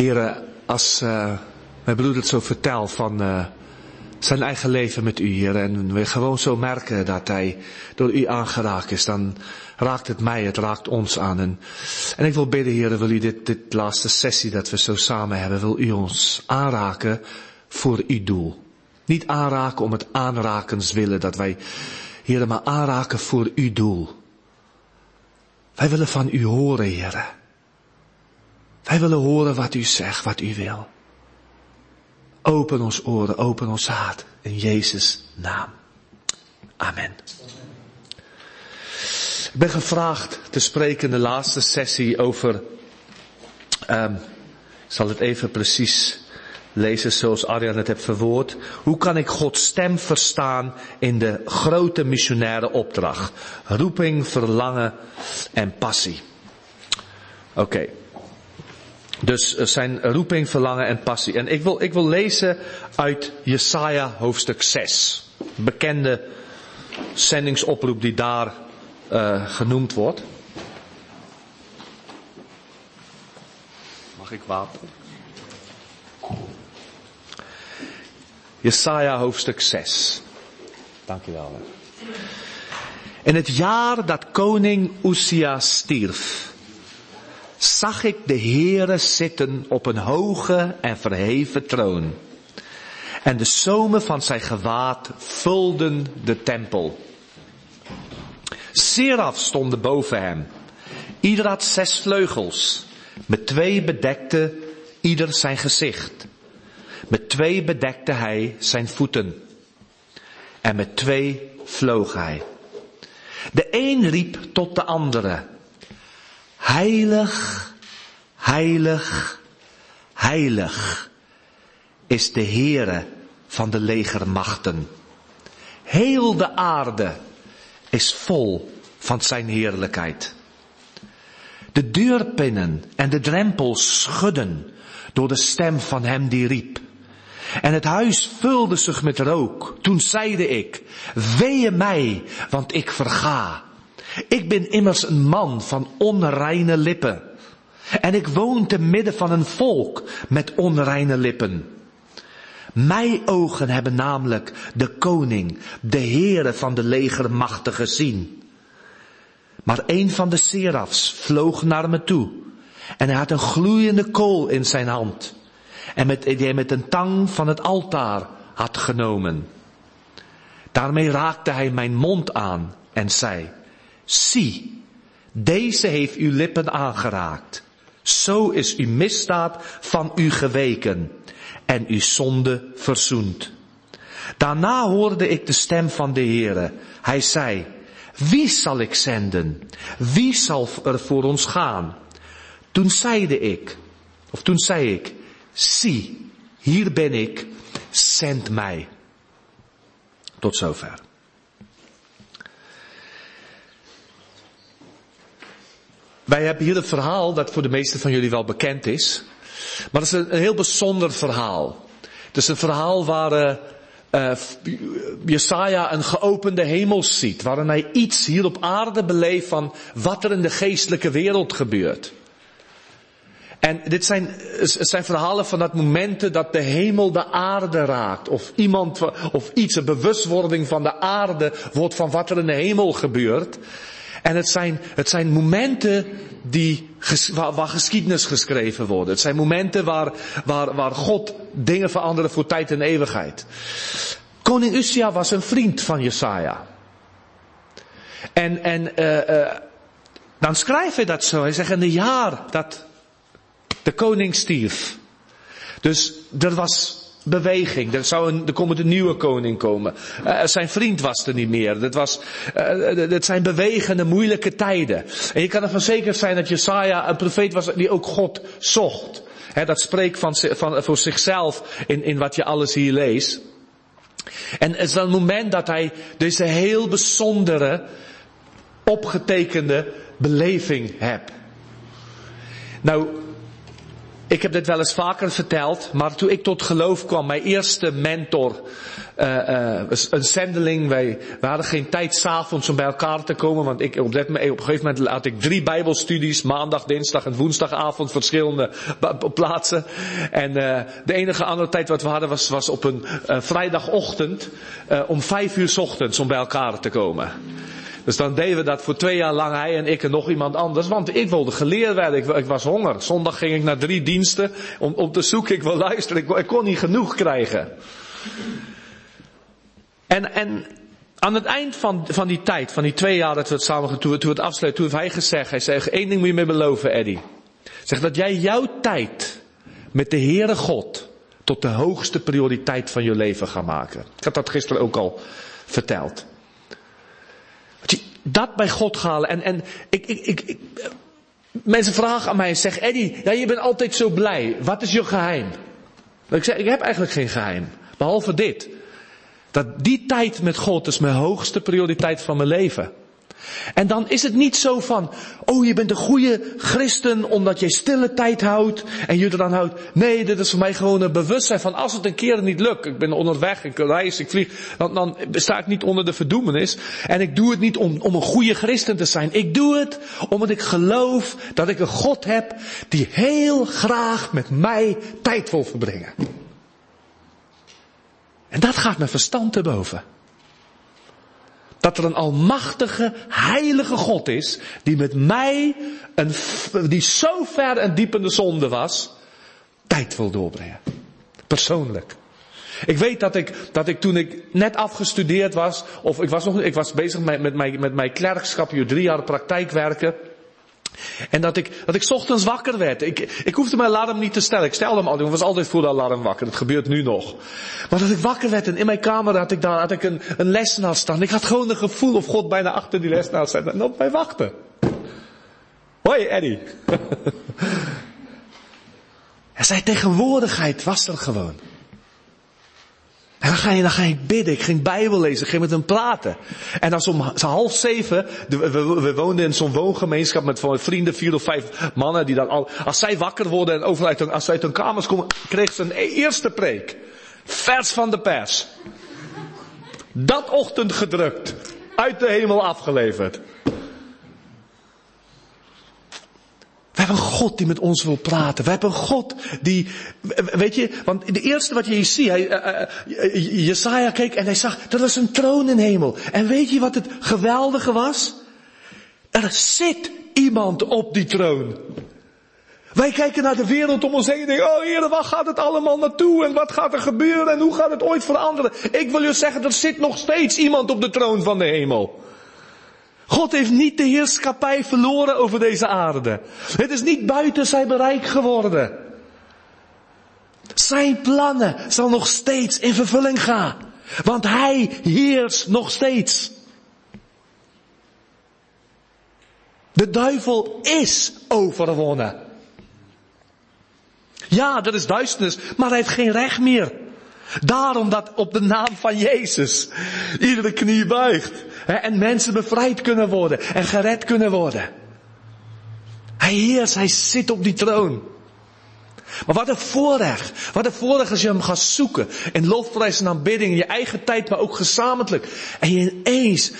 Heren, als uh, mijn broeder het zo vertelt van uh, zijn eigen leven met u, Heer, en we gewoon zo merken dat hij door u aangeraakt is, dan raakt het mij, het raakt ons aan. En, ik wil bidden, Heer, wil u dit, dit laatste sessie dat we zo samen hebben, wil u ons aanraken voor uw doel. Niet aanraken om het aanrakens willen, dat wij, Heer, maar aanraken voor uw doel. Wij willen van u horen, Heer. Wij willen horen wat u zegt, wat u wil. Open ons oren, open ons hart. In Jezus' naam. Amen. Ik ben gevraagd te spreken in de laatste sessie over, um, ik zal het even precies lezen zoals Arjan het heeft verwoord. Hoe kan ik Gods stem verstaan in de grote missionaire opdracht? Roeping, verlangen en passie. Oké. Dus zijn roeping, verlangen en passie. En ik wil, ik wil lezen uit Jesaja hoofdstuk 6. Bekende zendingsoproep die daar uh, genoemd wordt. Mag ik water? Jesaja hoofdstuk 6. Dankjewel. In het jaar dat koning Uzia stierf zag ik de Heere zitten op een hoge en verheven troon. En de zomen van zijn gewaad vulden de tempel. Seraf stonden boven hem. Ieder had zes vleugels. Met twee bedekte ieder zijn gezicht. Met twee bedekte hij zijn voeten. En met twee vloog hij. De een riep tot de andere. Heilig, heilig, heilig is de Heere van de legermachten. Heel de aarde is vol van zijn heerlijkheid. De deurpinnen en de drempels schudden door de stem van hem die riep. En het huis vulde zich met rook. Toen zeide ik, wee mij, want ik verga. Ik ben immers een man van onreine lippen. En ik woon te midden van een volk met onreine lippen. Mijn ogen hebben namelijk de koning, de Heere van de legermachten gezien. Maar een van de serafs vloog naar me toe. En hij had een gloeiende kool in zijn hand. En met, die hij met een tang van het altaar had genomen. Daarmee raakte hij mijn mond aan en zei, Zie, deze heeft uw lippen aangeraakt. Zo is uw misdaad van u geweken en uw zonde verzoend. Daarna hoorde ik de stem van de Heere. Hij zei, wie zal ik zenden? Wie zal er voor ons gaan? Toen zeide ik, of toen zei ik, zie, hier ben ik, zend mij. Tot zover. Wij hebben hier een verhaal dat voor de meesten van jullie wel bekend is. Maar het is een, heel bijzonder verhaal. Het is een verhaal waar uh, Jesaja een geopende hemel ziet. Waarin hij iets hier op aarde beleeft van wat er in de geestelijke wereld gebeurt. En dit zijn, zijn verhalen van dat momenten dat de hemel de aarde raakt. Of iemand, of iets, een bewustwording van de aarde wordt van wat er in de hemel gebeurt. En het zijn, het zijn momenten die, waar, geschiedenis geschreven worden. Het zijn momenten waar, waar, waar God dingen veranderen voor tijd en eeuwigheid. Koning Uzia was een vriend van Jesaja. En, en uh, uh, dan schrijft hij dat zo. Hij zegt in het jaar dat de koning stierf. Dus er was beweging. Er, zou een, er komt een nieuwe koning komen. Uh, zijn vriend was er niet meer. Het, was, uh, het zijn bewegende, moeilijke tijden. En je kan ervan zeker zijn dat Jesaja een profeet was die ook God zocht. Dat spreekt van, voor zichzelf in, in wat je alles hier leest. En het is dan een moment dat hij deze heel bijzondere, opgetekende beleving hebt. Nou, ik heb dit wel eens vaker verteld, maar toen ik tot geloof kwam, mijn eerste mentor, uh, uh, een zendeling, wij, we hadden geen tijd s'avonds om bij elkaar te komen, want ik, op, dat, op een gegeven moment had ik drie bijbelstudies, maandag, dinsdag en woensdagavond, verschillende plaatsen. En uh, de enige andere tijd wat we hadden was, was op een vrijdagochtend, om vijf uur s ochtends om bij elkaar te komen. Dus dan deden we dat voor twee jaar lang, hij en ik en nog iemand anders. Want ik wilde geleerd werden, ik, was honger. Zondag ging ik naar drie diensten om, om te zoeken, ik wil luisteren, ik, kon niet genoeg krijgen. En, en aan het eind van, van die tijd, van die twee jaar dat we het samen toen, toen we het afsluiten, toen heeft hij gezegd, hij zei, één ding moet je me beloven, Eddie. Zeg dat jij jouw tijd met de Heere God tot de hoogste prioriteit van je leven gaat maken. Ik had dat gisteren ook al verteld dat bij God halen. En, en ik, ik, ik, ik, mensen vragen aan mij, zeg Eddie, ja, je bent altijd zo blij. Wat is je geheim? Ik zeg, ik heb eigenlijk geen geheim. Behalve dit. Dat die tijd met God is mijn hoogste prioriteit van mijn leven. En dan is het niet zo van, oh je bent een goede christen omdat je stille tijd houdt en je er dan houdt. Nee, dit is voor mij gewoon een bewustzijn van als het een keer niet lukt, ik ben onderweg, ik reis, ik vlieg, dan, dan sta ik niet onder de verdoemenis. En ik doe het niet om, om een goede christen te zijn. Ik doe het omdat ik geloof dat ik een God heb die heel graag met mij tijd wil verbrengen. En dat gaat mijn verstand te boven. Dat er een almachtige, heilige God is, die met mij, een, die zo ver een diepende zonde was, tijd wil doorbrengen. Persoonlijk. Ik weet dat ik, dat ik toen ik net afgestudeerd was, of ik was nog, ik was bezig met, met, mijn, met mijn klerkschap, hier drie jaar praktijk werken. En dat ik, dat ik ochtends wakker werd. Ik, ik hoefde mijn alarm niet te stellen. Ik stelde hem altijd. Ik was altijd voor de alarm wakker. Dat gebeurt nu nog. Maar dat ik wakker werd en in mijn kamer had ik, daar, had ik een, een lesnaald staan. Ik had gewoon een gevoel of God bijna achter die lesnaald zat en op mij wachten. Hoi Eddie. en zijn tegenwoordigheid was er gewoon. Dan ga je, dan ga je bidden. Ik ging Bijbel lezen. Ik ging met hem praten. En als om half zeven, we, woonden in zo'n woongemeenschap met vrienden, vier of vijf mannen die dan al, als zij wakker worden en overal uit, als zij uit hun kamers komen, kreeg ze een eerste preek. Vers van de pers. Dat ochtend gedrukt. Uit de hemel afgeleverd. We hebben een God die met ons wil praten. We hebben een God die, weet je, want de eerste wat je hier ziet, hij, uh, Jesaja keek en hij zag, dat was een troon in hemel. En weet je wat het geweldige was? Er zit iemand op die troon. Wij kijken naar de wereld om ons heen en denken, oh Heer, waar gaat het allemaal naartoe? En wat gaat er gebeuren? En hoe gaat het ooit veranderen? Ik wil je zeggen, er zit nog steeds iemand op de troon van de hemel. God heeft niet de heerschappij verloren over deze aarde. Het is niet buiten zijn bereik geworden. Zijn plannen zal nog steeds in vervulling gaan. Want hij heerst nog steeds. De duivel is overwonnen. Ja, dat is duisternis, maar hij heeft geen recht meer. Daarom dat op de naam van Jezus iedere knie buigt. En mensen bevrijd kunnen worden en gered kunnen worden. Hij heerst, hij zit op die troon. Maar wat een voorrecht. Wat een voorrecht als je hem gaat zoeken. In lofprijs en aanbidding, in je eigen tijd, maar ook gezamenlijk. En je ineens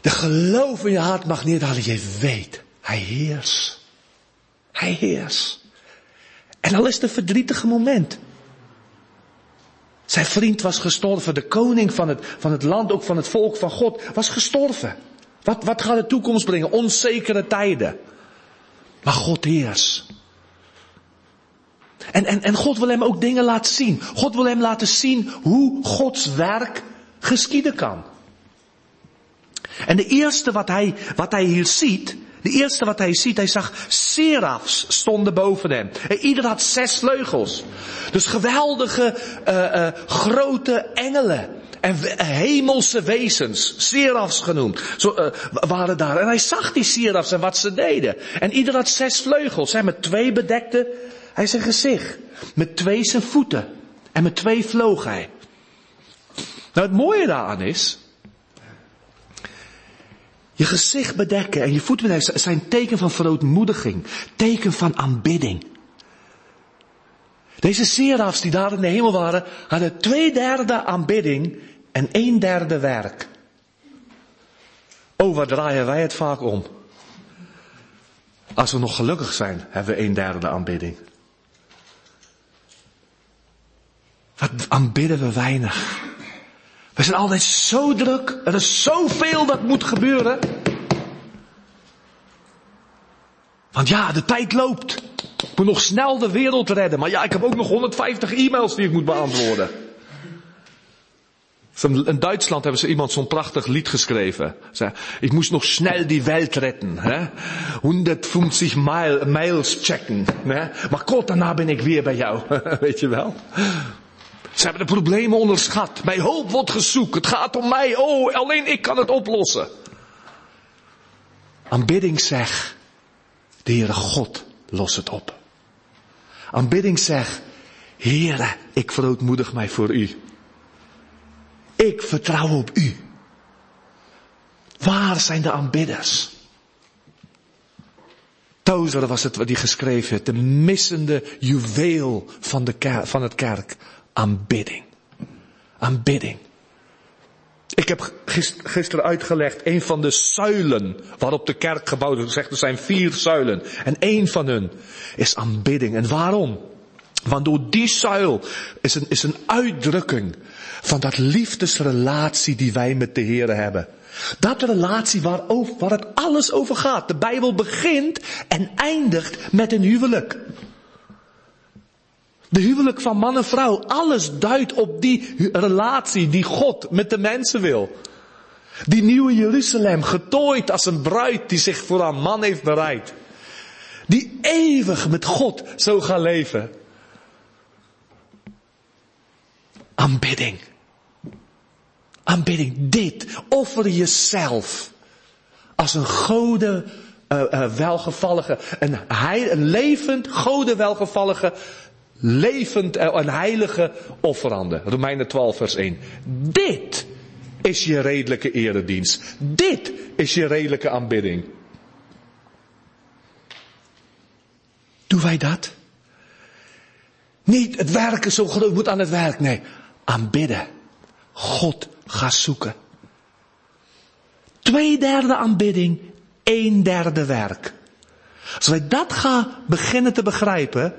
de geloof in je hart mag neerhalen. Je weet, hij heerst. Hij heerst. En dan is het een verdrietige moment. Zijn vriend was gestorven. De koning van het, van het land, ook van het volk van God, was gestorven. Wat, wat gaat de toekomst brengen? Onzekere tijden. Maar God heers. En, en, en God wil hem ook dingen laten zien. God wil hem laten zien hoe Gods werk geschieden kan. En de eerste wat hij, wat hij hier ziet, de eerste wat hij ziet, hij zag serafs stonden boven hem. En ieder had zes vleugels. Dus geweldige, uh, uh, grote engelen. En hemelse wezens, serafs genoemd, zo, uh, waren daar. En hij zag die serafs en wat ze deden. En ieder had zes vleugels. Hij met twee bedekte hij zijn gezicht. Met twee zijn voeten. En met twee vloog hij. Nou, het mooie daaraan is, je gezicht bedekken en je voeten bedekken zijn teken van verootmoediging. Teken van aanbidding. Deze serafs die daar in de hemel waren, hadden twee derde aanbidding en een derde werk. Oh, draaien wij het vaak om? Als we nog gelukkig zijn, hebben we een derde aanbidding. Wat aanbidden we weinig. We zijn altijd zo druk. Er is zoveel dat moet gebeuren. Want ja, de tijd loopt. Ik moet nog snel de wereld redden. Maar ja, ik heb ook nog 150 e-mails die ik moet beantwoorden. In Duitsland hebben ze iemand zo'n prachtig lied geschreven. Ze, ik moest nog snel die wereld redden. Hè? 150 mile, mails checken. Hè? Maar kort daarna ben ik weer bij jou. Weet je wel? Ze hebben de problemen onderschat. Mijn hulp wordt gezoekt. Het gaat om mij. Oh, alleen ik kan het oplossen. Aanbidding zeg, de Heere God los het op. Aanbidding zeg, Heere, ik verootmoedig mij voor u. Ik vertrouw op u. Waar zijn de aanbidders? Tozer was het wat hij geschreven heeft. De missende juweel van, de van het kerk. Aanbidding. Aanbidding. Ik heb gisteren uitgelegd, een van de zuilen waarop de kerk gebouwd is, zegt er zijn vier zuilen. En één van hun is aanbidding. En waarom? Want door die zuil is een, is een uitdrukking van dat liefdesrelatie die wij met de Heer hebben. Dat relatie waar, waar het alles over gaat. De Bijbel begint en eindigt met een huwelijk. De huwelijk van man en vrouw, alles duidt op die relatie die God met de mensen wil. Die nieuwe Jeruzalem, getooid als een bruid die zich voor haar man heeft bereid. Die eeuwig met God zo gaan leven. Aanbidding. Aanbidding. Dit. Offer jezelf. Als een gode, uh, uh, welgevallige, een, een levend, gode welgevallige, levend en heilige offerande. Romeinen 12 vers 1. Dit is je redelijke eredienst. Dit is je redelijke aanbidding. Doen wij dat? Niet het werken zo groot moet aan het werk. Nee, aanbidden. God gaat zoeken. Twee derde aanbidding, een derde werk. Als wij dat gaan beginnen te begrijpen,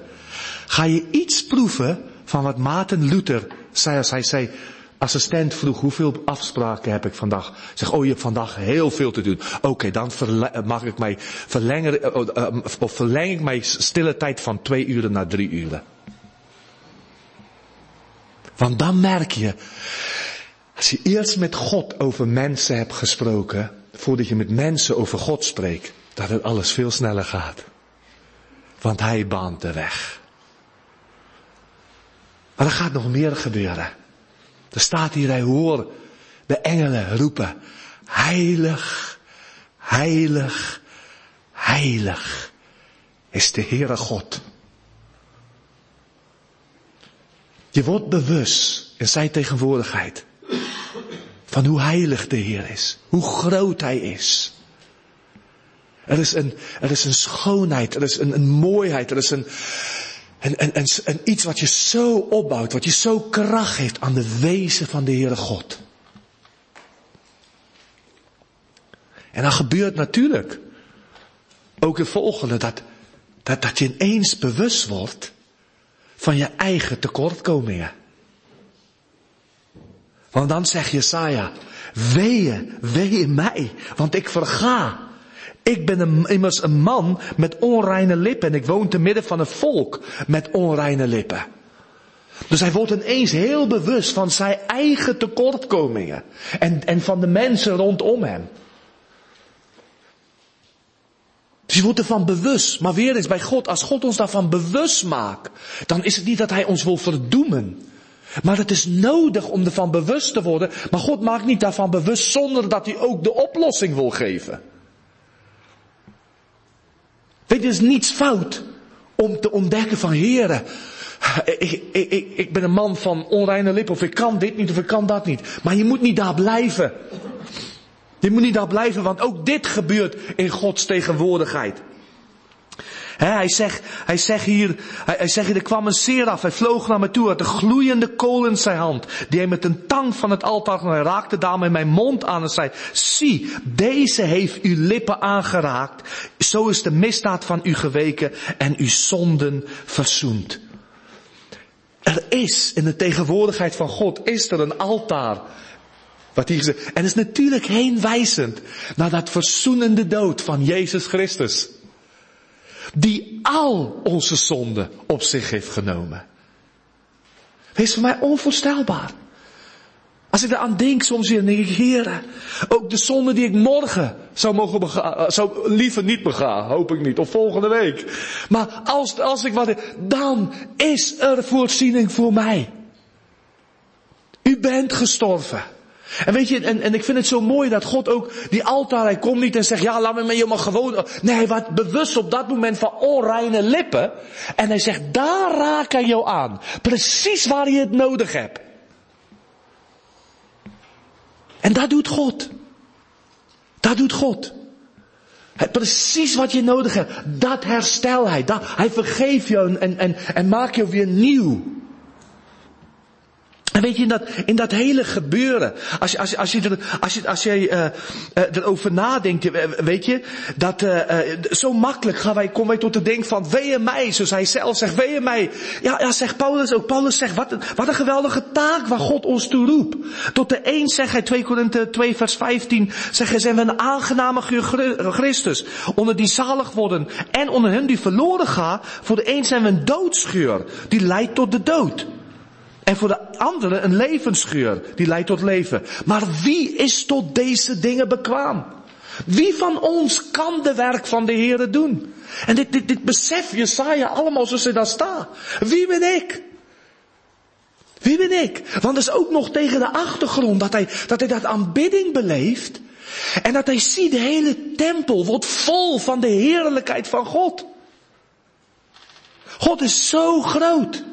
ga je iets proeven van wat Maarten Luther zei als hij zei, assistent vroeg hoeveel afspraken heb ik vandaag. Zeg, oh je hebt vandaag heel veel te doen. Oké, dan mag ik mij verlengen, eh, oh, eh, of verleng ik mijn stille tijd van twee uren naar drie uren. Want dan merk je, als je eerst met God over mensen hebt gesproken, voordat je met mensen over God spreekt, dat het alles veel sneller gaat. Want Hij baant de weg. Maar er gaat nog meer gebeuren. Er staat hier, hij hoor de engelen roepen, heilig, heilig, heilig is de Heere God. Je wordt bewust in zijn tegenwoordigheid van hoe heilig de Heer is, hoe groot Hij is. Er is een, er is een schoonheid, er is een, een mooiheid, er is een, een, een, een, een, iets wat je zo opbouwt, wat je zo kracht heeft aan de wezen van de Heere God. En dan gebeurt natuurlijk ook het volgende, dat, dat, dat je ineens bewust wordt van je eigen tekortkomingen. Want dan zegt Jesaja, weeën, weeën mij, want ik verga. Ik ben immers een man met onreine lippen en ik woon te midden van een volk met onreine lippen. Dus hij wordt ineens heel bewust van zijn eigen tekortkomingen en, en van de mensen rondom hem. Dus je wordt ervan bewust. Maar weer eens bij God, als God ons daarvan bewust maakt, dan is het niet dat Hij ons wil verdoemen. Maar het is nodig om ervan bewust te worden. Maar God maakt niet daarvan bewust zonder dat Hij ook de oplossing wil geven. Je, is niets fout om te ontdekken van heren. Ik, ik, ik, ik ben een man van onreine lippen of ik kan dit niet of ik kan dat niet. Maar je moet niet daar blijven. Je moet niet daar blijven, want ook dit gebeurt in Gods tegenwoordigheid. Hij, zegt, hij zegt hier, hij, hij zegt hier, er kwam een seraf, hij vloog naar me toe, had een gloeiende kool in zijn hand, die hij met een tang van het altaar, hij raakte daarmee mijn mond aan en zei, zie, deze heeft uw lippen aangeraakt, zo is de misdaad van u geweken en uw zonden verzoend. Er is, in de tegenwoordigheid van God, is er een altaar. Wat hier gezegd. En is natuurlijk heenwijzend naar dat verzoenende dood van Jezus Christus. Die al onze zonden op zich heeft genomen. Wees voor mij onvoorstelbaar. Als ik aan denk soms weer, denk ik, ook de zonde die ik morgen zou mogen begaan, eh, zou liever niet begaan, hoop ik niet, of volgende week. Maar als, als ik wat, dan is er voorziening voor mij. U bent gestorven. En weet je, en, en ik vind het zo mooi dat God ook die altaar, hij komt niet en zegt, ja, laat me maar helemaal gewoon. Nee, hij wordt bewust op dat moment van onreine lippen. En hij zegt, daar raak hij jou aan. Precies waar je het nodig hebt. En dat doet God. Dat doet God. Precies wat je nodig hebt, dat herstel hij. Hij vergeeft je en, en, en maakt je weer nieuw. En weet je, in dat, in dat hele gebeuren, als, als, als, je, als, je, als jij uh, uh, erover nadenkt, weet je, dat zo makkelijk gaan wij, komen wij tot de denk van, wee mij, zoals hij zelf zegt, wee mij. Ja, ja, zegt Paulus ook. Paulus zegt, wat een, wat een geweldige taak waar God ons toe roept. Tot de een zegt hij, 2 Korinthe 2 vers 15, zegt hij, zijn we een aangename Christus, onder die zalig worden, en onder hen die verloren gaan, voor de een zijn we een doodschuur, die leidt tot de dood. En voor de andere een levensgeur, die leidt tot leven. Maar wie is tot deze dingen bekwaam? Wie van ons kan de werk van de Heere doen? En dit, dit, dit besef Jesaja allemaal zoals hij daar staat. Wie ben ik? Wie ben ik? Want dat is ook nog tegen de achtergrond dat hij, dat hij dat aanbidding beleeft. En dat hij ziet de hele tempel wordt vol van de heerlijkheid van God. God is zo groot.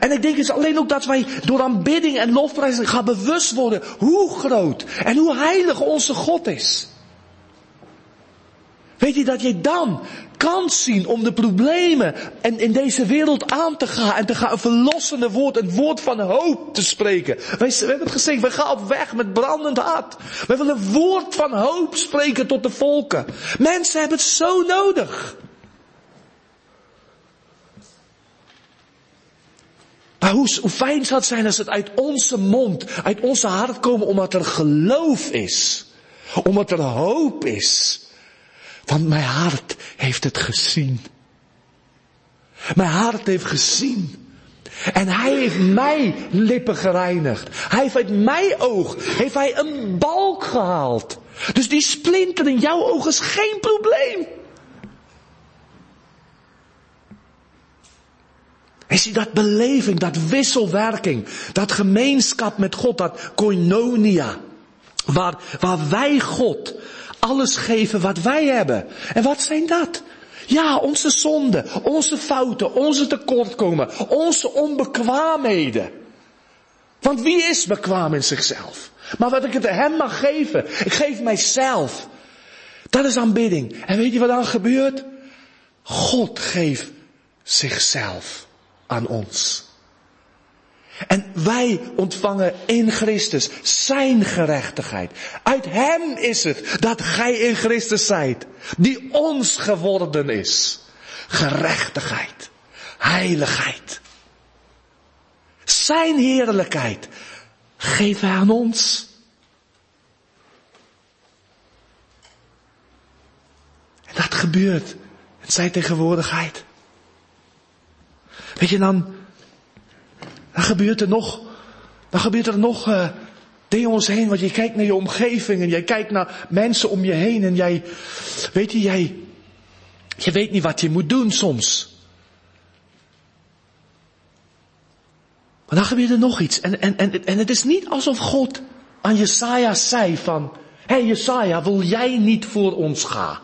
En ik denk het is alleen ook dat wij door aanbidding en lofprijzing gaan bewust worden hoe groot en hoe heilig onze God is. Weet je dat je dan kans zien om de problemen en in deze wereld aan te gaan en te gaan een verlossende woord, een woord van hoop te spreken. Wij, we hebben het gezegd, we gaan op weg met brandend hart. We willen een woord van hoop spreken tot de volken. Mensen hebben het zo nodig. Maar hoe, fijn zou het zijn als het uit onze mond, uit onze hart komen omdat er geloof is. Omdat er hoop is. Want mijn hart heeft het gezien. Mijn hart heeft gezien. En hij heeft mij lippen gereinigd. Hij heeft uit mijn oog, heeft hij een balk gehaald. Dus die splinter in jouw oog is geen probleem. Is je dat beleving, dat wisselwerking, dat gemeenschap met God, dat koinonia. Waar, waar wij God alles geven wat wij hebben. En wat zijn dat? Ja, onze zonden, onze fouten, onze tekortkomen, onze onbekwaamheden. Want wie is bekwaam in zichzelf? Maar wat ik het hem mag geven, ik geef mijzelf. Dat is aanbidding. En weet je wat dan gebeurt? God geeft zichzelf aan ons. En wij ontvangen in Christus zijn gerechtigheid. Uit Hem is het dat gij in Christus zijt, die ons geworden is. Gerechtigheid, heiligheid. Zijn heerlijkheid geeft Hij aan ons. En dat gebeurt in zijn tegenwoordigheid. Weet je, dan, gebeurt er nog, dan gebeurt er nog uh, dingen om ons heen. Want je kijkt naar je omgeving en jij kijkt naar mensen om je heen en jij, weet je, jij, je weet niet wat je moet doen soms. Maar dan gebeurt er nog iets. En, en, en, en het is niet alsof God aan Jesaja zei van, hé hey Jesaja, wil jij niet voor ons gaan?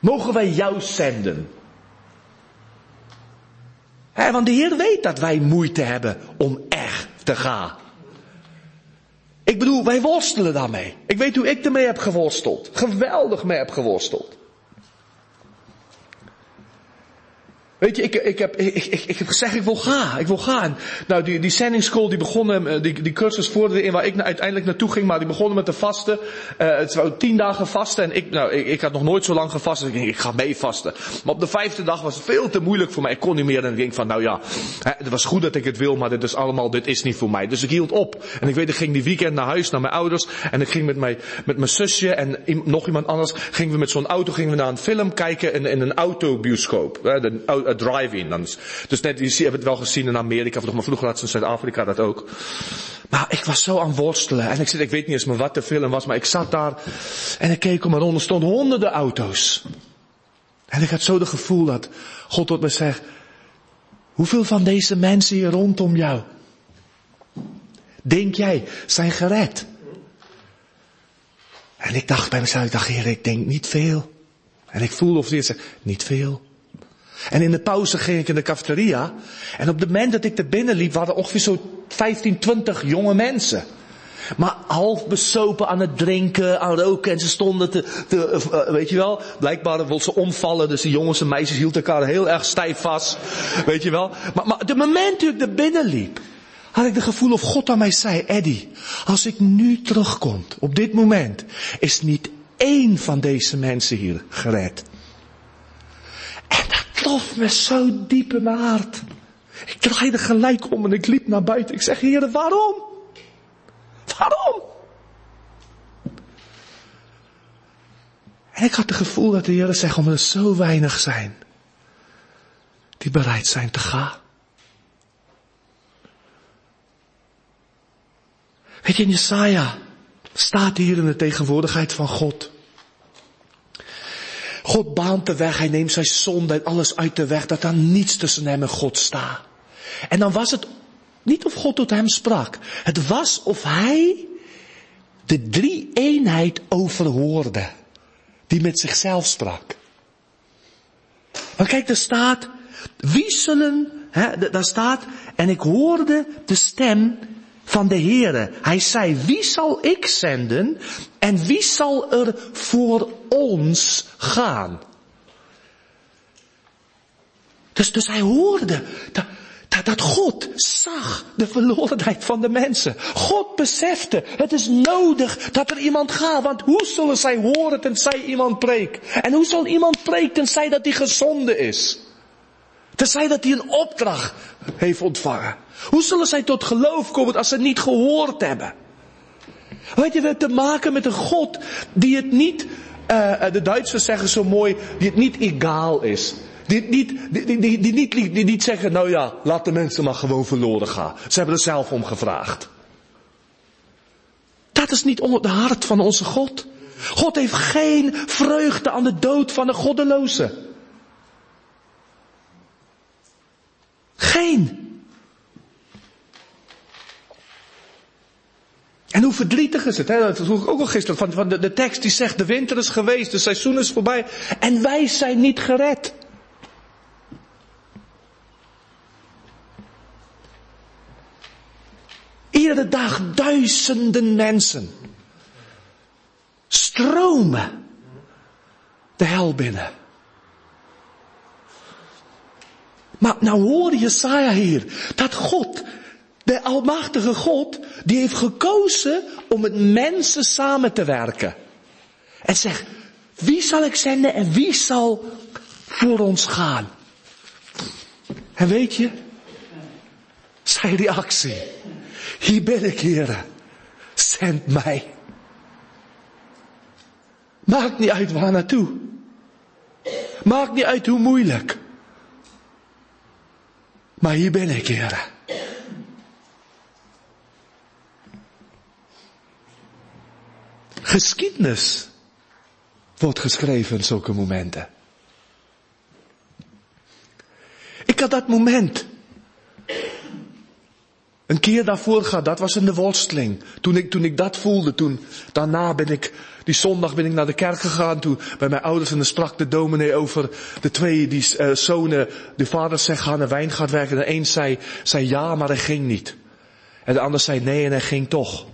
Mogen wij jou zenden? He, want de Heer weet dat wij moeite hebben om echt te gaan. Ik bedoel, wij worstelen daarmee. Ik weet hoe ik ermee heb geworsteld. Geweldig mee heb geworsteld. Weet je, ik, ik, heb, ik, ik, heb gezegd, ik wil gaan, ik wil gaan. Nou, die, die sending school, die begonnen, eh, die, die cursus voerde in waar ik uiteindelijk naartoe ging, maar die begonnen met de vasten. Uh, het was tien dagen vasten en ik, nou, ik, had nog nooit zo lang gevast, ik denk, ik ga mee vasten. Maar op de vijfde dag was het veel te moeilijk voor mij, ik kon niet meer en ik denk van, nou ja, het was goed dat ik het wil, maar dit is allemaal, dit is niet voor mij. Dus ik hield op. En ik weet, ik ging die weekend naar huis, naar mijn ouders, en ik ging met mijn, met mijn zusje en nog iemand anders, gingen we met zo'n auto, gingen we naar een film kijken in, in een autobioscoop. Hè, de, uh, drive-in. Dus net, je hebt het wel gezien in Amerika, maar vroeger had in Zuid-Afrika dat ook. Maar ik was zo aan worstelen. En ik zit, ik weet niet eens wat de film was, maar ik zat daar en ik keek om me rond. Er stonden honderden auto's. En ik had zo het gevoel dat God tot me zegt, hoeveel van deze mensen hier rondom jou, denk jij, zijn gered? En ik dacht bij mezelf, ik dacht, heer, ik denk niet veel. En ik voelde of hij niet veel. En in de pauze ging ik in de cafeteria. En op het moment dat ik er binnen liep, waren er ongeveer zo 15, 20 jonge mensen. Maar half besopen aan het drinken, aan roken. En ze stonden te, te uh, weet je wel, blijkbaar wilden ze omvallen. Dus de jongens en meisjes hielden elkaar heel erg stijf vast. Weet je wel. Maar, maar de moment dat ik er binnen liep, had ik het gevoel of God aan mij zei, Eddie, als ik nu terugkom, op dit moment, is niet één van deze mensen hier gered. Trof me zo diep in mijn hart. Ik draaide gelijk om en ik liep naar buiten. Ik zeg, Heer, waarom? Waarom? En ik had het gevoel dat de Heer zegt, omdat er zo weinig zijn die bereid zijn te gaan. Weet je, Jesaja staat hier in de tegenwoordigheid van God. God baant de weg, hij neemt zijn zonde en alles uit de weg, dat er niets tussen hem en God staat. En dan was het niet of God tot hem sprak. Het was of hij de drie eenheid overhoorde. Die met zichzelf sprak. Maar kijk, er staat, wie zullen, hè, daar staat, en ik hoorde de stem van de Heere. Hij zei, wie zal ik zenden en wie zal er voor ons gaan? Dus, dus hij hoorde dat, dat, God zag de verlorenheid van de mensen. God besefte, het is nodig dat er iemand gaat, want hoe zullen zij horen tenzij iemand preekt? En hoe zal iemand preken tenzij dat hij gezonden is? Tenzij dat hij een opdracht heeft ontvangen. Hoe zullen zij tot geloof komen als ze niet gehoord hebben? Weet je, we hebben te maken met een God die het niet, uh, de Duitsers zeggen zo mooi, die het niet egaal is. Die, niet, die, die, die, niet, die niet zeggen, nou ja, laat de mensen maar gewoon verloren gaan. Ze hebben er zelf om gevraagd. Dat is niet onder de hart van onze God. God heeft geen vreugde aan de dood van de goddeloze. Geen. En hoe verdrietig is het, hè? dat vroeg ik ook al gisteren, van, van de, de tekst die zegt, de winter is geweest, de seizoen is voorbij, en wij zijn niet gered. Iedere dag duizenden mensen stromen de hel binnen. Maar nou hoor Jesaja hier, dat God, almachtige God, die heeft gekozen om met mensen samen te werken. En zegt, wie zal ik zenden en wie zal voor ons gaan? En weet je, zijn reactie, hier ben ik heren, zend mij. Maakt niet uit waar naartoe. Maakt niet uit hoe moeilijk. Maar hier ben ik, heren. Geschiedenis wordt geschreven in zulke momenten. Ik had dat moment. Een keer daarvoor gehad, dat was in de worsteling. Toen ik, toen ik dat voelde, toen, daarna ben ik, die zondag ben ik naar de kerk gegaan, toen bij mijn ouders en dan sprak de dominee over de twee die uh, zonen, de vader zei ga naar wijngaard werken. En de een zei, zei ja, maar hij ging niet. En de ander zei nee en hij ging toch.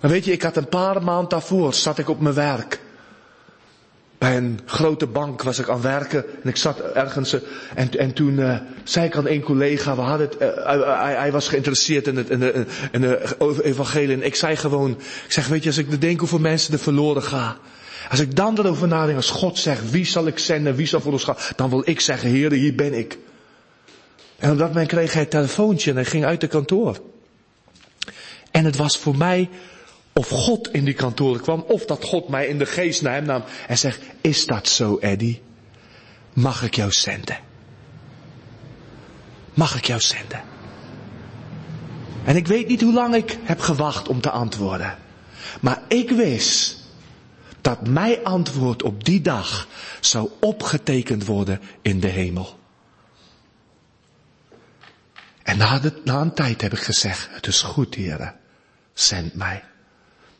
Maar weet je, ik had een paar maanden daarvoor, zat ik op mijn werk. bij een grote bank was ik aan werken en ik zat ergens eh, en, en toen uh, zei ik aan een collega, we hadden het, uh, hij, was geïnteresseerd in, het, in de evangelie en ik zei gewoon, ik zeg weet je als ik denk hoeveel mensen er verloren gaan, als ik dan erover nadenk, als God zegt wie zal ik zenden, wie zal voor ons gaan, dan wil ik zeggen Heer, hier ben ik. En op dat moment kreeg hij een telefoontje en hij ging uit de kantoor. En het was voor mij of God in die kantoor kwam, of dat God mij in de geest naar hem nam en zegt, is dat zo Eddie? Mag ik jou zenden? Mag ik jou zenden? En ik weet niet hoe lang ik heb gewacht om te antwoorden. Maar ik wist dat mijn antwoord op die dag zou opgetekend worden in de hemel. En na, na een tijd heb ik gezegd, het is goed heren, zend mij.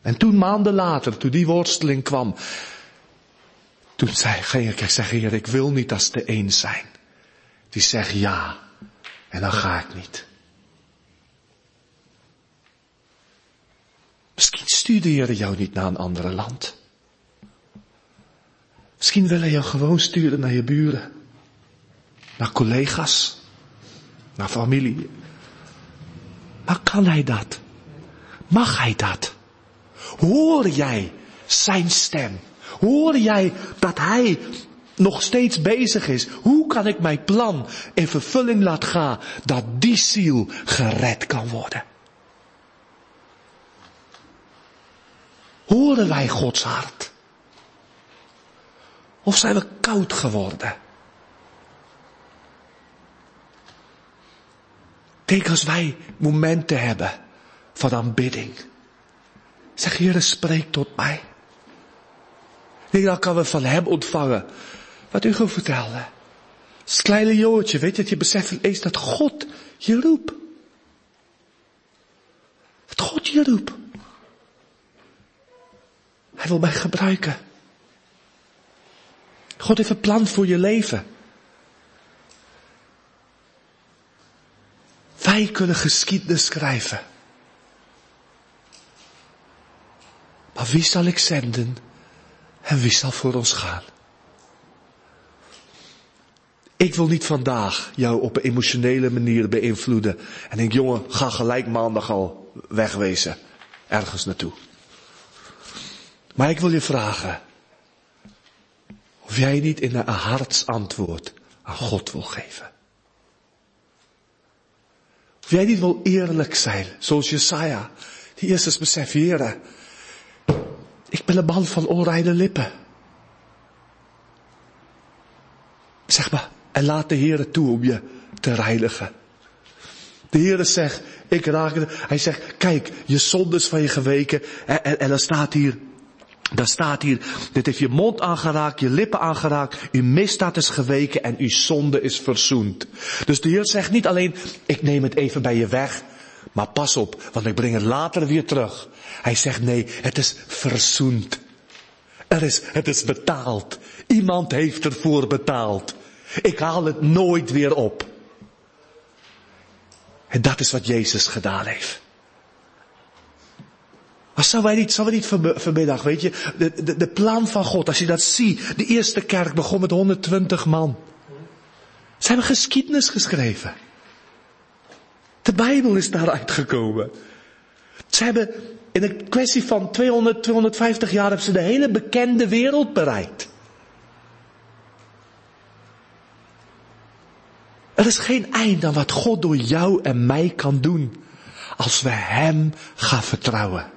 En toen maanden later, toen die worsteling kwam, toen zei, ging ik, ik zeg, Heer, ik wil niet als de een zijn. Die zegt ja. En dan ga ik niet. Misschien stuurde Heer jou niet naar een ander land. Misschien wil hij jou gewoon sturen naar je buren. Naar collega's. Naar familie. Maar kan hij dat? Mag hij dat? Hoor jij zijn stem? Hoor jij dat hij nog steeds bezig is? Hoe kan ik mijn plan in vervulling laten gaan dat die ziel gered kan worden? Horen wij Gods hart? Of zijn we koud geworden? Kijk, als wij momenten hebben van aanbidding Zeg, Heer, spreek tot mij. Nee, dan kan we van hem ontvangen. Wat u vertelde. Het kleine jongetje, weet je, dat je beseft eens dat God je roept. Dat God je roept. Hij wil mij gebruiken. God heeft een plan voor je leven. Wij kunnen geschiedenis schrijven. Maar wie zal ik zenden en wie zal voor ons gaan? Ik wil niet vandaag jou op een emotionele manier beïnvloeden. En denk, jongen, ga gelijk maandag al wegwezen. Ergens naartoe. Maar ik wil je vragen. Of jij niet in een hartsantwoord aan God wil geven. Of jij niet wil eerlijk zijn, zoals Jesaja. Die eerst eens beseft, heren, ik ben een man van onreine lippen. Zeg maar, en laat de Heer toe om je te reinigen. De Heer zegt, ik raak het. Hij zegt, kijk, je zonde is van je geweken. En, en, staat hier, dan staat hier, dit heeft je mond aangeraakt, je lippen aangeraakt, uw misdaad is geweken en uw zonde is verzoend. Dus de Heer zegt niet alleen, ik neem het even bij je weg, maar pas op, want ik breng het later weer terug. Hij zegt nee, het is verzoend. Er is, het is betaald. Iemand heeft ervoor betaald. Ik haal het nooit weer op. En dat is wat Jezus gedaan heeft. Maar zou wij niet, zou we niet vanmiddag, weet je, de, de, de plan van God, als je dat ziet, de eerste kerk begon met 120 man. Ze hebben geschiedenis geschreven. De Bijbel is daaruit gekomen. Ze hebben in een kwestie van 200, 250 jaar hebben ze de hele bekende wereld bereikt. Er is geen eind aan wat God door jou en mij kan doen als we Hem gaan vertrouwen.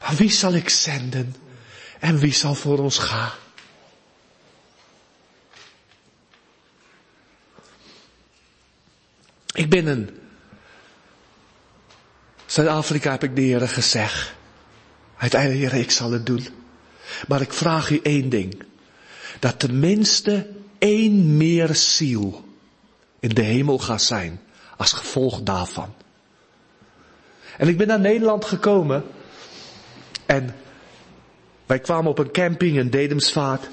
Maar wie zal ik zenden en wie zal voor ons gaan? Ik ben een Zuid-Afrika heb ik de Heer gezegd. Uiteindelijk, Heer, ik zal het doen. Maar ik vraag u één ding. Dat tenminste één meer ziel in de hemel gaat zijn als gevolg daarvan. En ik ben naar Nederland gekomen en wij kwamen op een camping in Dedemsvaart.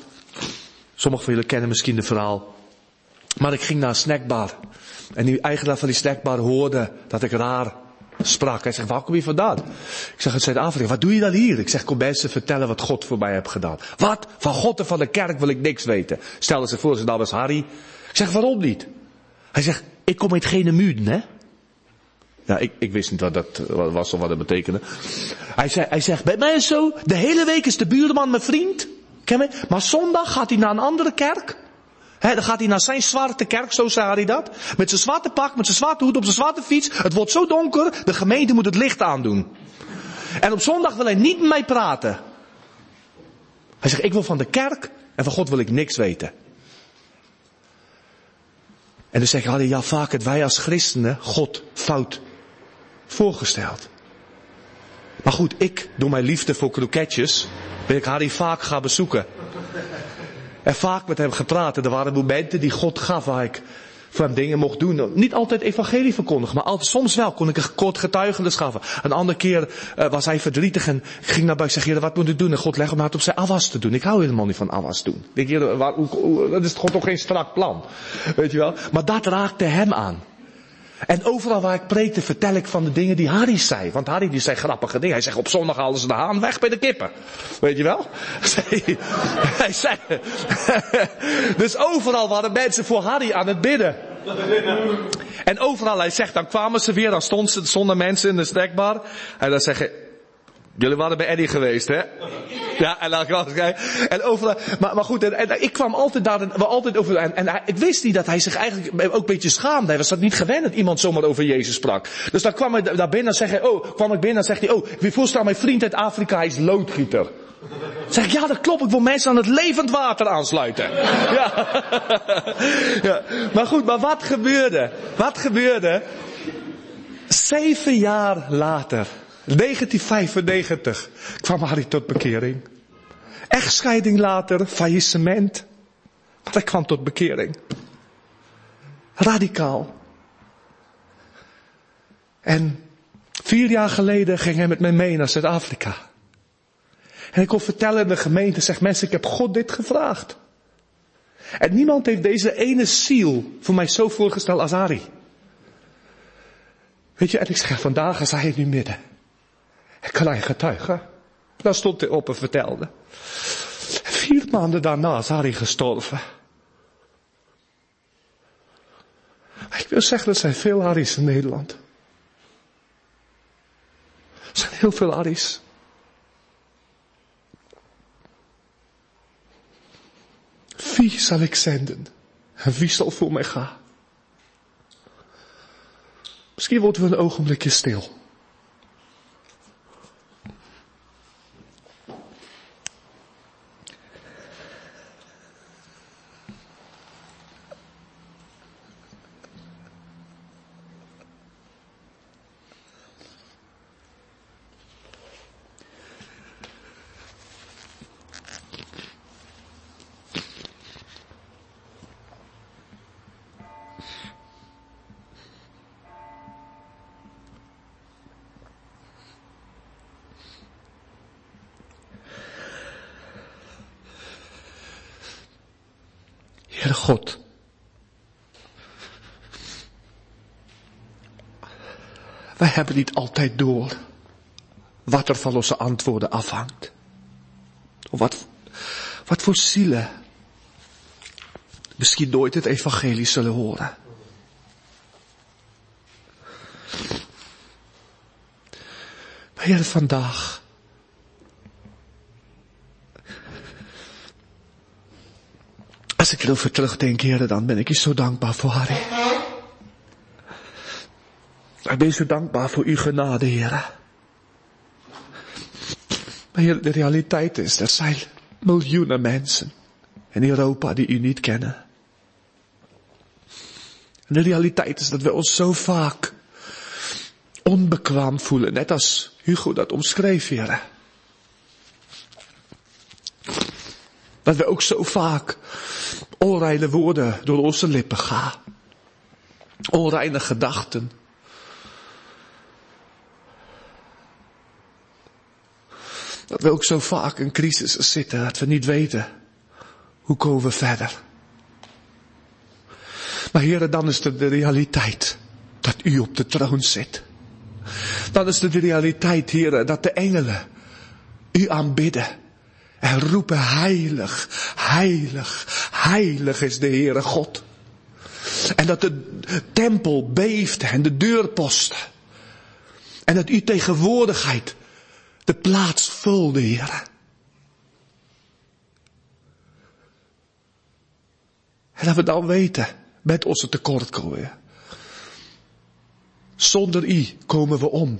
Sommigen van jullie kennen misschien het verhaal. Maar ik ging naar een snackbar. En die eigenaar van die snackbar hoorde dat ik raar sprak. Hij zegt, waar kom je vandaan? Ik zeg, uit Zuid-Afrika. Wat doe je dan hier? Ik zeg, kom mensen vertellen wat God voor mij heeft gedaan. Wat? Van God en van de kerk wil ik niks weten. Stelde ze voor, zijn naam was Harry. Ik zeg, waarom niet? Hij zegt, ik kom uit Genemuiden, hè? Ja, ik, ik wist niet wat dat was of wat dat betekende. Hij, zei, hij zegt, bij mij is zo, de hele week is de buurman mijn vriend. Ken je? Maar zondag gaat hij naar een andere kerk. Dan gaat hij naar zijn zwarte kerk, zo zei hij dat. Met zijn zwarte pak, met zijn zwarte hoed, op zijn zwarte fiets. Het wordt zo donker, de gemeente moet het licht aandoen. En op zondag wil hij niet met mij praten. Hij zegt, ik wil van de kerk en van God wil ik niks weten. En dan zeggen hij, ja vaak het wij als christenen God fout voorgesteld. Maar goed, ik, door mijn liefde voor kroketjes, ben ik Harry vaak gaan bezoeken. En vaak met hem gepraat. Er waren momenten die God gaf waar ik voor dingen mocht doen. Niet altijd evangelie verkondigen, maar soms wel kon ik een kort getuigenis schaffen. Een andere keer uh, was hij verdrietig en ik ging naar buiten en zei, wat moet ik doen? En God legde me het op zijn afwas te doen. Ik hou helemaal niet van afwas doen. Ik waar, dat is gewoon toch geen strak plan. Weet je wel? Maar dat raakte hem aan. En overal waar ik preekte vertel ik van de dingen die Harry zei. Want Harry die zei grappige dingen. Hij zegt op zondag halen ze de haan weg bij de kippen. Weet je wel? Hij zei. Dus overal waren mensen voor Harry aan het bidden. En overal, hij zegt, dan kwamen ze weer, dan stonden, ze, stonden mensen in de snackbar. En dan zeggen, Jullie waren bij Eddie geweest, hè? Ja, en dan kwam En overal, maar, maar goed, en, ik kwam altijd daar, we altijd over, en, en ik wist niet dat hij zich eigenlijk ook een beetje schaamde. Hij was dat niet gewend dat iemand zomaar over Jezus sprak. Dus dan kwam hij daar binnen en zeg hij, oh, kwam ik binnen en zegt hij, oh, wie voorstel mijn vriend uit Afrika, hij is loodgieter. Zeg ik, ja dat klopt, ik wil mensen aan het levend water aansluiten. Ja. ja. Maar goed, maar wat gebeurde? Wat gebeurde? Zeven jaar later 1995 kwam Harry tot bekering. Echtscheiding later, faillissement. Maar hij kwam tot bekering. Radicaal. En vier jaar geleden ging hij met mij mee naar Zuid-Afrika. En ik kon vertellen in de gemeente, zeg mensen, ik heb God dit gevraagd. En niemand heeft deze ene ziel voor mij zo voorgesteld als Harry. Weet je, en ik zeg, vandaag is hij nu midden. Ik kan hij getuigen. Daar stond hij op en vertelde. Vier maanden daarna is Harry gestorven. Ik wil zeggen, er zijn veel Harry's in Nederland. Er zijn heel veel Harry's. Wie zal ik zenden? En wie zal voor mij gaan? Misschien worden we een ogenblikje stil. Heer God. Wij hebben niet altijd door wat er van onze antwoorden afhangt. Wat, wat voor zielen misschien nooit het evangelie zullen horen. Maar Heer, vandaag Ik erover terugdenk, heren, dan ben ik je zo dankbaar voor Harry. Ik ben zo dankbaar voor uw genade, heren. Maar de realiteit is, er zijn miljoenen mensen in Europa die u niet kennen. En de realiteit is dat we ons zo vaak onbekwaam voelen, net als Hugo dat omschreef, heren. Dat we ook zo vaak onreine woorden door onze lippen gaan. Onreine gedachten. Dat we ook zo vaak in crisis zitten, dat we niet weten hoe komen we verder. Maar heren, dan is het de realiteit dat u op de troon zit. dan is de realiteit, heren, dat de engelen u aanbidden. En roepen heilig, heilig, heilig is de Heere God. En dat de tempel beeft en de deurposten. En dat uw tegenwoordigheid de plaats vulde, Heer. En dat we dan weten, met onze tekortkomingen. Zonder u komen we om.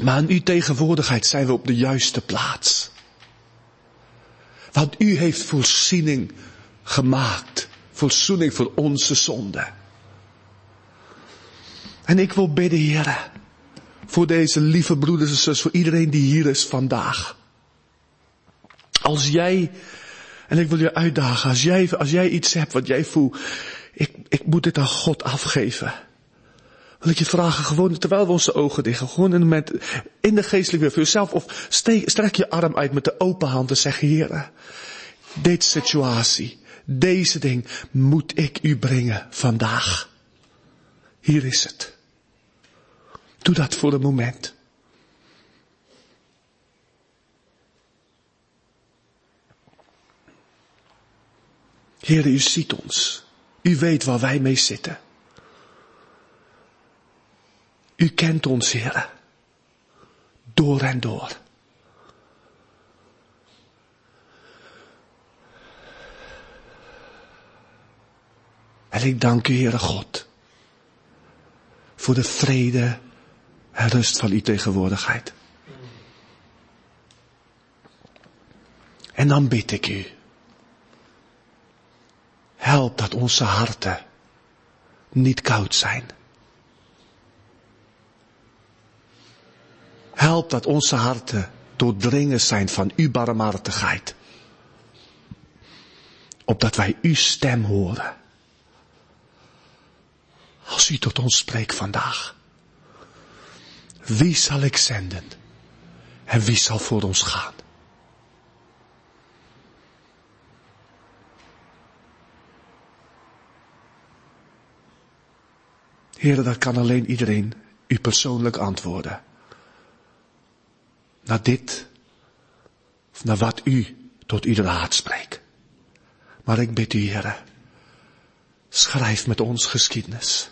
Maar in uw tegenwoordigheid zijn we op de juiste plaats. Want u heeft voorziening gemaakt. Voorzoening voor onze zonde. En ik wil bidden, Heer, voor deze lieve broeders en zussen, voor iedereen die hier is vandaag. Als jij, en ik wil je uitdagen, als jij, als jij iets hebt wat jij voelt, ik, ik moet dit aan God afgeven. Wil ik je vragen, gewoon terwijl we onze ogen dichten, gewoon in, moment, in de geestelijke weer voor jezelf, of strek je arm uit met de open hand en zeg, Heer, deze situatie, deze ding moet ik u brengen vandaag. Hier is het. Doe dat voor een moment. Heer, u ziet ons. U weet waar wij mee zitten. U kent ons, Heer. Door en door. En ik dank u, Heere God, voor de vrede en rust van uw tegenwoordigheid. En dan bid ik u, help dat onze harten niet koud zijn. Help dat onze harten doordringen zijn van uw barmhartigheid. Opdat wij uw stem horen. Als u tot ons spreekt vandaag. Wie zal ik zenden? En wie zal voor ons gaan? Heren, dat kan alleen iedereen u persoonlijk antwoorden. Naar dit, of naar wat u tot ieder hart spreekt. Maar ik bid u, heren, schrijf met ons geschiedenis.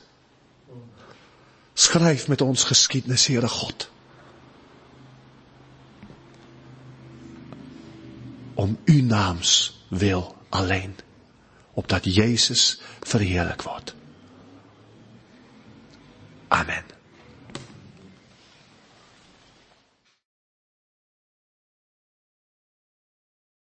Schrijf met ons geschiedenis, Heere God. Om uw naams wil alleen. Opdat Jezus verheerlijk wordt. Amen.